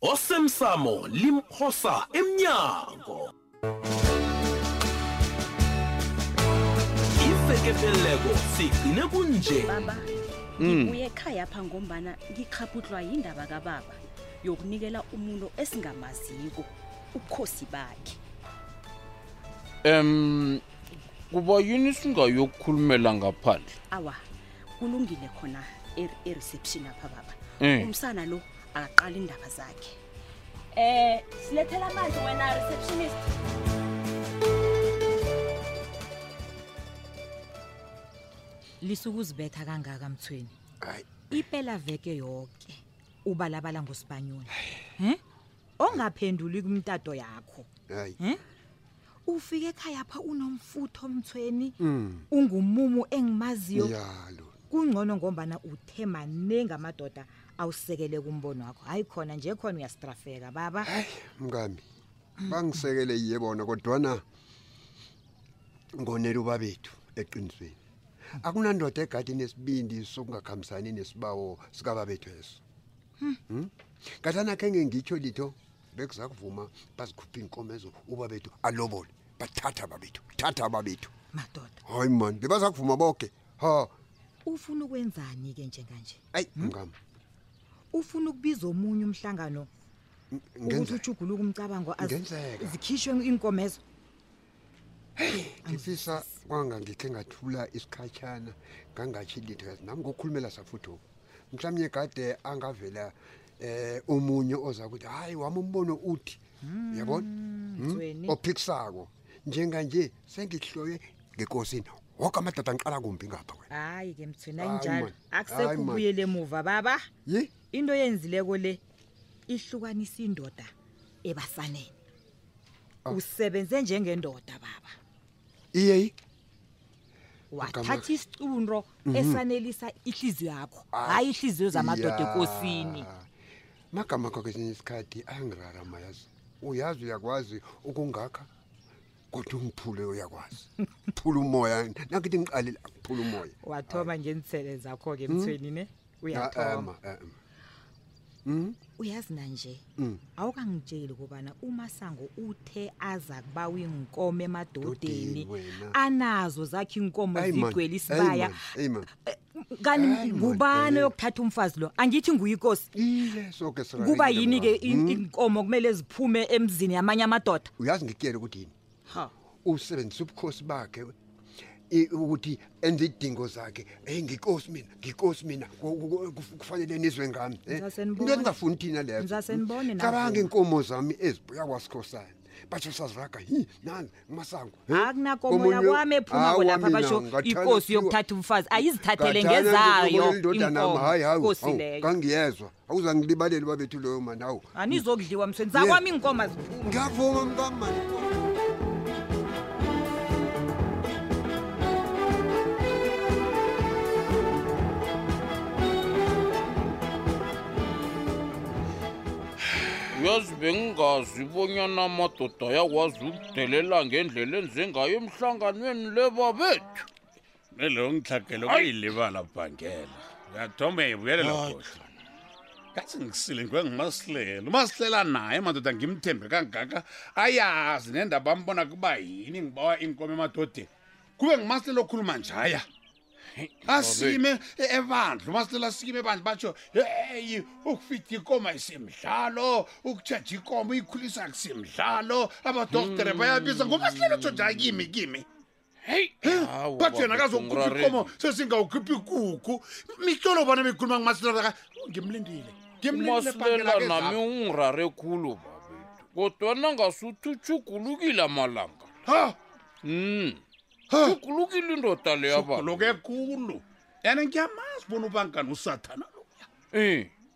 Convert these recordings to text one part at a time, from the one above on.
osemsamo limphosa emnyango ifekefeleko sigcine kunje baba Mm. ngibuye ekhaya pha ngombana ngikghabhudlwa yindaba kababa yokunikela umuntu esingamaziko ubukhosi bakhe um kuba yini singayokukhulumela ngaphandle awa kulungile khona e- e-reception apha baba Mm. umsana lo aqala indaba zakhe eh silethela amanzi wena receptionist lisukuzibetha kangaka mthweni hayi ipela veke yonke ubalabala ngosibanyoni he ongaphenduli kumtato yakho hayi he ufike ekhaya pha unomfutho omthweni mm. ungumumu engimaziyo yalo kungcono ngombana uthe maningi amadoda awusekele kumbono wakho hayi khona nje khona uyastrafeka baba hayi mkami bangisekele yiye bona kodwana ngonela ubabethu eqinisweni akunandoda egadi nesibindi sokungakhambisani nesibawo sikababethu eso hmm? hmm? kathana khe ngengitsho litho bekuza kuvuma bazikhupha iinkomo ezo ubabethu alobole bathatha babethu thatha babethu madoda hayi mani bebaza kuvuma boke ha ufuna ukwenzani ke njenganje ayi hmm? mngam ufuna ukubiza omunye umhlangano ukuthi ujuguluka umcabango zikhishwe iinkomezo ngifisa kwanga ngikhe ngathula isikhatshana ngangatshi litho yazi nami ngokhulumela safutho mhlawumnye kade angavela eh omunye oza ukuthi hayi wami umbono uthi hmm, yabona hmm? ophikisako njenganje sengihloye ngekosini woke amadoda ngiqala kumbi ngapha wena hayi ke mthweni ayinjalo akusekho ubuyele emuva baba yi into yenzileko le ihlukanisa indoda ebasaneni Ah. usebenze njengendoda baba iyeyi wathatha isicundo Mhm. esanelisa ihliziyo yakho Ah, hhayi ihliziyo zamadoda iya. ekosini magama akho kesinye isikhathi ayangirara mayazi uyazi uyakwazi ukungakha kodwa ungiphule uyakwazi phula umoya nakithi ngiqalile akuphula umoya wathoma ngeensele zakho-ke Mm. mthweni ne uyathoba Ah, ah, ah. Mm, uyazi nanje mm. awukangitsheli kobana umasango uthe aza kubawa iinkomo emadodeni Dodeni wena. anazo zakhe iinkomo Ayi man, zigcwele ayi isibaya man, ayi man. kanti Ayi man, ngubani eh. oyokuthatha umfazi lo angithi nguyikosi Ile soke sirarene kuba yini-ke mama. in- Mm. iinkomo kumele ziphume emzini yamanye amadoda uyazi ngikutshele ukuthi yini ha usebenzisa ubukhosi bakhe i- ukuthi enze idingo zakhe hey ngikosi mina ngikosi mina ku- ku- ku- kufanele nizwe ngami eh? Ngizase nibone. into engingafuni thina lezo Ngizase nibone nazo. cabanga iinkomo zami ezibuya kwasikhosana basho saziraga hi nanzi masango akunakomo yakwami ephuma kwelapha basho ikosi yokuthatha umfazi ayizithathele ngezayo inkomo. Kosi leyo. kangiyezwa awuzangilibaleli babethu loyo mani awu anizokudliwa msweni zakwami iinkomo aziphumi ngiyavuma mkamani yazi bengingazi bonyana amadoda ayakwazi ukudelela ngendlela enzengayo emhlanganweni le babethu Melo ngitlhagele ukuyilibala bhangela. Uyathoma ibuyelela Hayi, godu. Ngathi ngisile ngiwe ngimasilela. Umasilela naye madoda ngimthembe kangaka ayazi nendaba ambona kuba yini ngibawa inkomo emadodeni. Kube ngimasilela okhuluma njaya. Asime e- ebandla umasilela asime ebandla batsho heyi ukufitha ikoma isemdlalo ukutshaja ikoma uyikhulisa kusemdlalo abadoktere bayabiza ngumasilela utsho njaya kimi kimi heyi Hawu, bathi yena baba, akazokhupha ungirarele. ikomo sesingawukhipha ikuku mihlolo bona bekhuluma ngimasilela ngimlindile ngimlindile bhangela umasilela nami kezaphi. ungirare khulu babethu kodwana ngasuthi utshugulukile amalanga ha um ha tshugulukile indoda leya baba loke khulu and ngiyamazi bona ubangani usathana lo um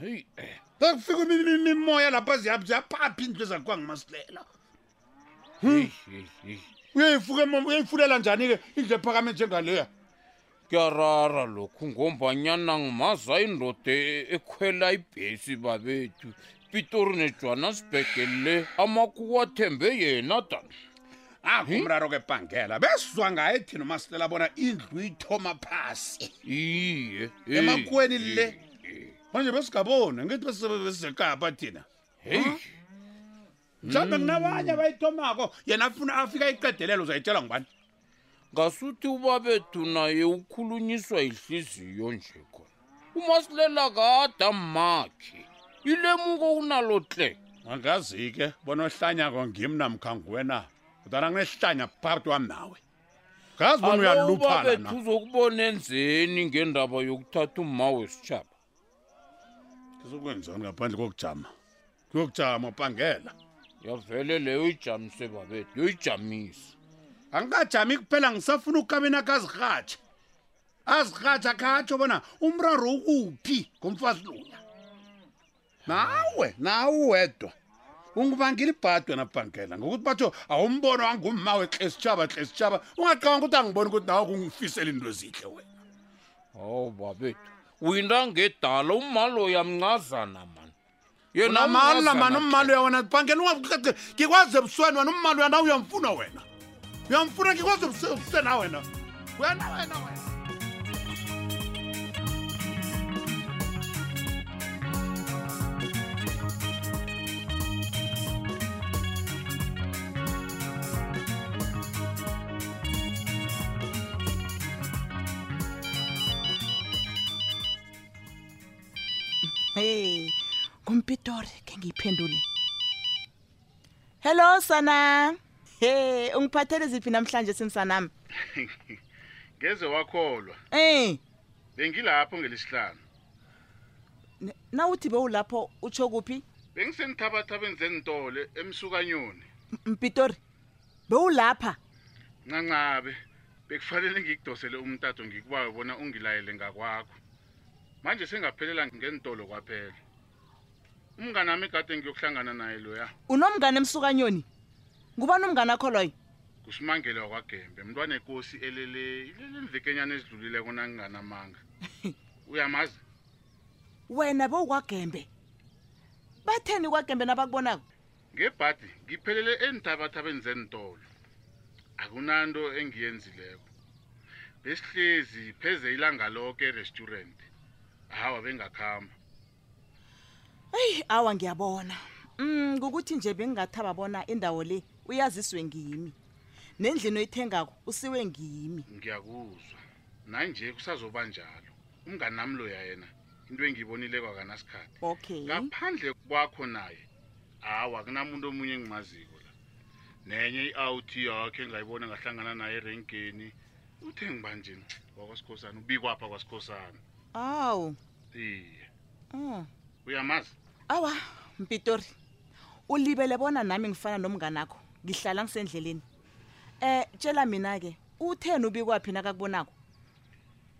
heyi bakufika imimoya lapha ziyaphaapha into ezakwangimaslela hmm. uyayifulela njani-ke indlu ephakame njengaleya kuyarara lokhu ngombanyana ngimaza indoda e-, ekhwela ibhesi babethu pitori nejohannesburg le amakhuwa athembe yena dan angumraro ke bhangela besizwa ngaye thina umasitela bona indlu ithoma phasi iye emakhuweni le manje besigabona ngithi besizekapa thina heyi mhlawumbe kunabanye abayithomako yena afuna afika iqedelelo uzayitshela ngubani ngasuthi ubabethu naye ukhulunyiswa yihliziyo nje khona umasilela kada mmakhe ilemuko kunalo tle angazi-ke bona ohlanyako ngim namkha nguwena kodwana nginehlanya phakathi wami nawe kazi bona uyaluphana na ubabethu uzokubona enzeni ngendaba yokuthatha umma wesitshaba ngizokwenzani ngaphandle kokujama kuyokujama pangela yavele leyo ijamise babethu yoyijamise angikajami kuphela ngisafuna ukukabeni akazirhatshe azirhatshe akhatsho bona umraro ukuphi ngomfazi lona nawe nawe uwedwa ungibangile ibhadi wena bhankela ngokuthi batho awumbono wangumma wetlesitshaba tlesitshaba ungacabanga ukuthi angiboni ukuthi nawe kungifisela into ezihle wena hawu babethu wina ngedala umalo yamncazana mani yenamala mani umalo yawena bhankela ungazicacela ngikwazi ebusweni wena umalo yanawe uyamfuna wena uyamfuna ngikwazi ubuse na wena wena wena wena hey ngumpitori ke ngiyiphendule hello sana he ungiphathele ziphi namhlanje simsanami ngeze wakholwa um bengilapho ngelisihlanu nawuthi bewulapho utsho kuphi bengisenthabathabeni zentole emsukanyoni mpitori bewulapha ncancabe bekufanele ngikudosele umtato ngikubawe bona ungilayele ngakwakho manje sengaphelela ngentolo kwaphela umngane wami egade ngiyokuhlangana naye loya unomngane emsukanyoni ngubani umngane akho loyo ngusimangele wakwagembe mntwana ekosi elele ilele mvekenyana ezidlulile kona nginganamanga uyamazi wena bewukwagembe batheni kwagembe nabakubonako ngebhadi ngiphelele eenthabathabeni zeentolo akunanto engiyenzileko besihlezi pheze ilanga loke erestaurant hawa bengakhamba eyi awa ngiyabona um kukuthi nje bengingathaba bona indawo le uyaziswe ngimi nendlini oyithengako usiwe ngimi ngiyakuzwa nanje kusazoba njalo umngani nami loya yena into engiyibonileko akanasikhathi okay ngaphandle kwakho naye hawa kunamuntu omunye engimaziko la nenye i-out yakhe engayibona ngahlangana naye erenkeni uthe ngibanjeni wakwasikhosana ubikwapha kwasikhosana awu iye oh. uyamazi awa mpitori ulibele bona nami ngifana nomngane akho ngihlala ngisendleleni um tshela mina-ke utheni ubikwaphi nakakubonako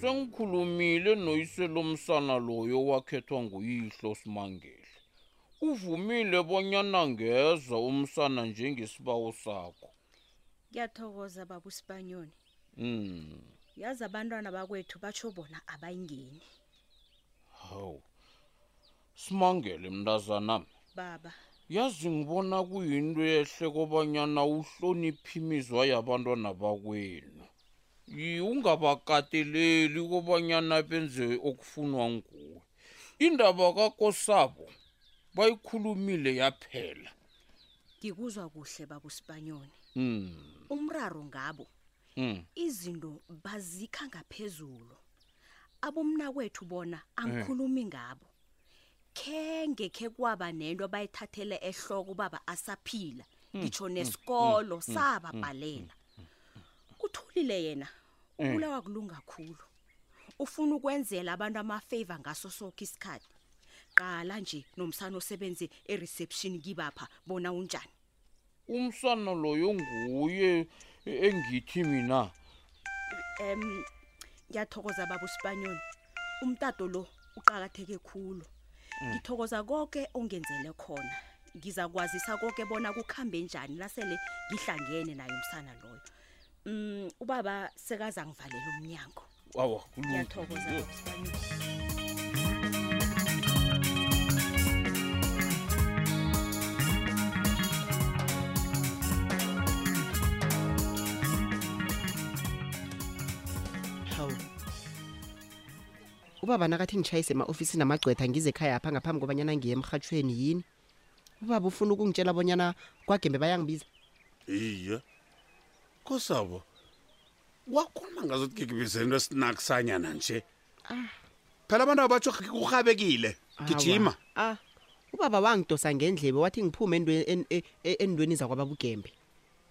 sengikhulumile noyiselomsana loyo wakhethwa nguyihlo simangele uvumile bonyana ngeza umsana njengesibawo sakho ngiyathokoza baba usibanyoni mm. yazi abantwana bakwethu batsho bona abayingeni hawu simangele mntazana baba yazi ngibona kuyinto ehle kobanyana uhloniphe imizwa yabantwana bakwenu yi ungabakateleli kobanyana benze okufunwa nguwe indaba kakosabo bayikhulumile yaphela ngikuzwa kuhle babusibanyoni mm. umraro ngabo mm. izinto bazikha ngaphezulu abomnakwethu bona angikhulumi ngabo khenge khe kwaba nento abayithathele ehloko ubaba asaphila ngitsho nesikolo sababhalela uthulile yena ubulawa kulunga khulu ufuna ukwenzela abantu amafavor ngaso soke isikhathi qala nje nomsana osebenze e-reception kibapha bona unjani umsana loyo nguye engithi mina um ngiyathokoza baba usipanyoni umtato lo uqakatheke khulu mm. ngithokoza konke ongenzele khona ngiza kwazisa konke bona kukhambe njani lasele ngihlangene naye umsana loyo um ubaba sekaza ngivalela umnyango awa kulunge. ngiyathokoza Yo. Sibanyoni. hawu ubaba nakathi ngitshayise ema-ofisini amagcwetha ngize ekhaya apha ngaphambi kobanyana ngiye emrhatshweni yini ubaba ufuna ukungitshela bonyana kwagembe bayangibiza iye kosabo wakhuluma ngazo tigigibizela into esinakusanyana nje ah. phela abantu abatsho kurhabekile gijima ah ubaba wangidosa ngendlebe wathi ngiphume endweni e, e, zakwababugembe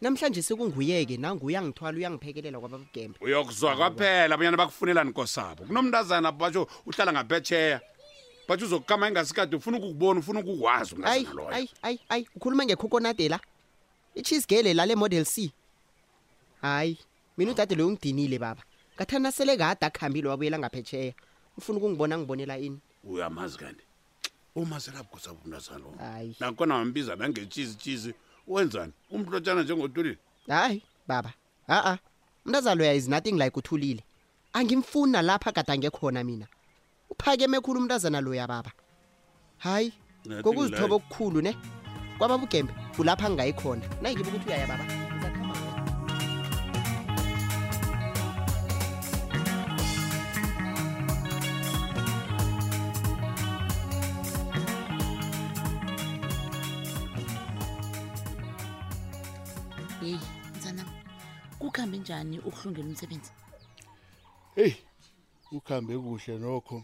namhlanje sekunguyeke nanguye angithwala uyangiphekelela kwababugembe uyokuzwa kwaphela abanyana bakufunelani nkosabo kunomntazana batsho uhlala ngaphetsheya batsho uzokukama engasikade ufuna ukukubona ufuna ukukwazi umntazana loyo ayi ayi ayi ukhuluma ngekhokonade la i-cheese gele lale model c hayi mina udade loyo ungidinile baba ngathani nasele kade akhambile wabuyela ngaphetsheya ufuna ukungibona ngibonela ini uyamazi kanti uma selabhusa bumntazana lo Hayi. nakhona wambiza nangetshisi tshisi wenzani umuntu lotshana njengotulile hayi baba a-a umntazalo yayizi nothing like uthulile angimfuni nalapha kade angekhona mina uphakeme khulu umntazana loya baba hayi Nothing kokuzithoba like. okukhulu ne kwaba bugembe kulapha ngingayi khona nayikiba ukuthi uyaya baba yeyi mntanam kukuhambe njani ukuhlungela umsebenzi heyi ukhambe kuhle nokho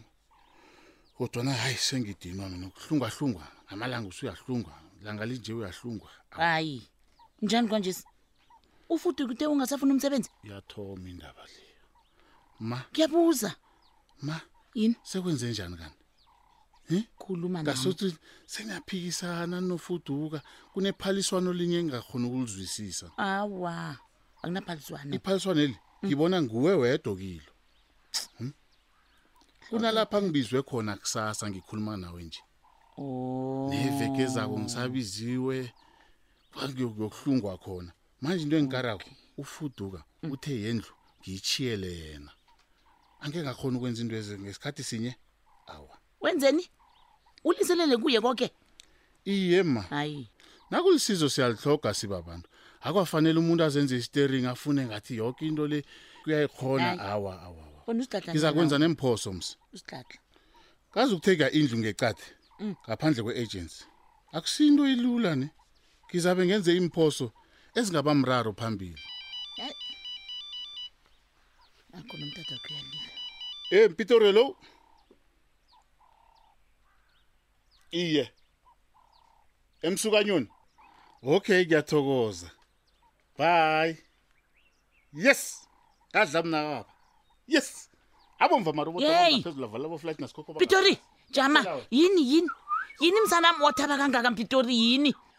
kodwana hayi sengidinwa mina ukuhlungwahlungwa ngamalanga usuyahlungwa langa linje uyahlungwa hayi njani kwanje ufuthi kude ungasafuna umsebenzi yathoma indaba le ma ngiyabuza ma yini sekwenze njani kanti khulumangasuthi sengiyaphikisana nofuduka kunephaliswano linye engingakhona ukulizwisisa awa akunaphaliswana iphaliswana eli ngibona nguwe wedwa kilo Hmm? kunalapha ngibizwe khona kusasa ngikhuluma nawe nje oh neveke zako ngisabiziwe kwangiyokuhlungwa khona manje into engikarako ufuduka uthe yendlu ngiyitshiyele yena angeke ngakhona ukwenza into ezi ngesikhathi sinye awa wenzeni uliselele kuye koke iye ma hayi nakulisizo siyalihloga sibabantu akwafanele umuntu azenze istering afune ngathi yoke into le kuyayikhona Hayi. awa awa awa bona usidladla ngiza kwenza nemphoso msi usidladla kazi ukutheka indlu ngecathe Mm. ngaphandle kwe-agency akusinto ilula ne ngizabe ngenze iimphoso ezingaba mraro phambili e mpitorelo iye emsukanyoni okay ngiyathokoza bye yes adla mna baba yes abomva marobotopitori jama yini yini yini msanami wathaba kangaka mpitori yini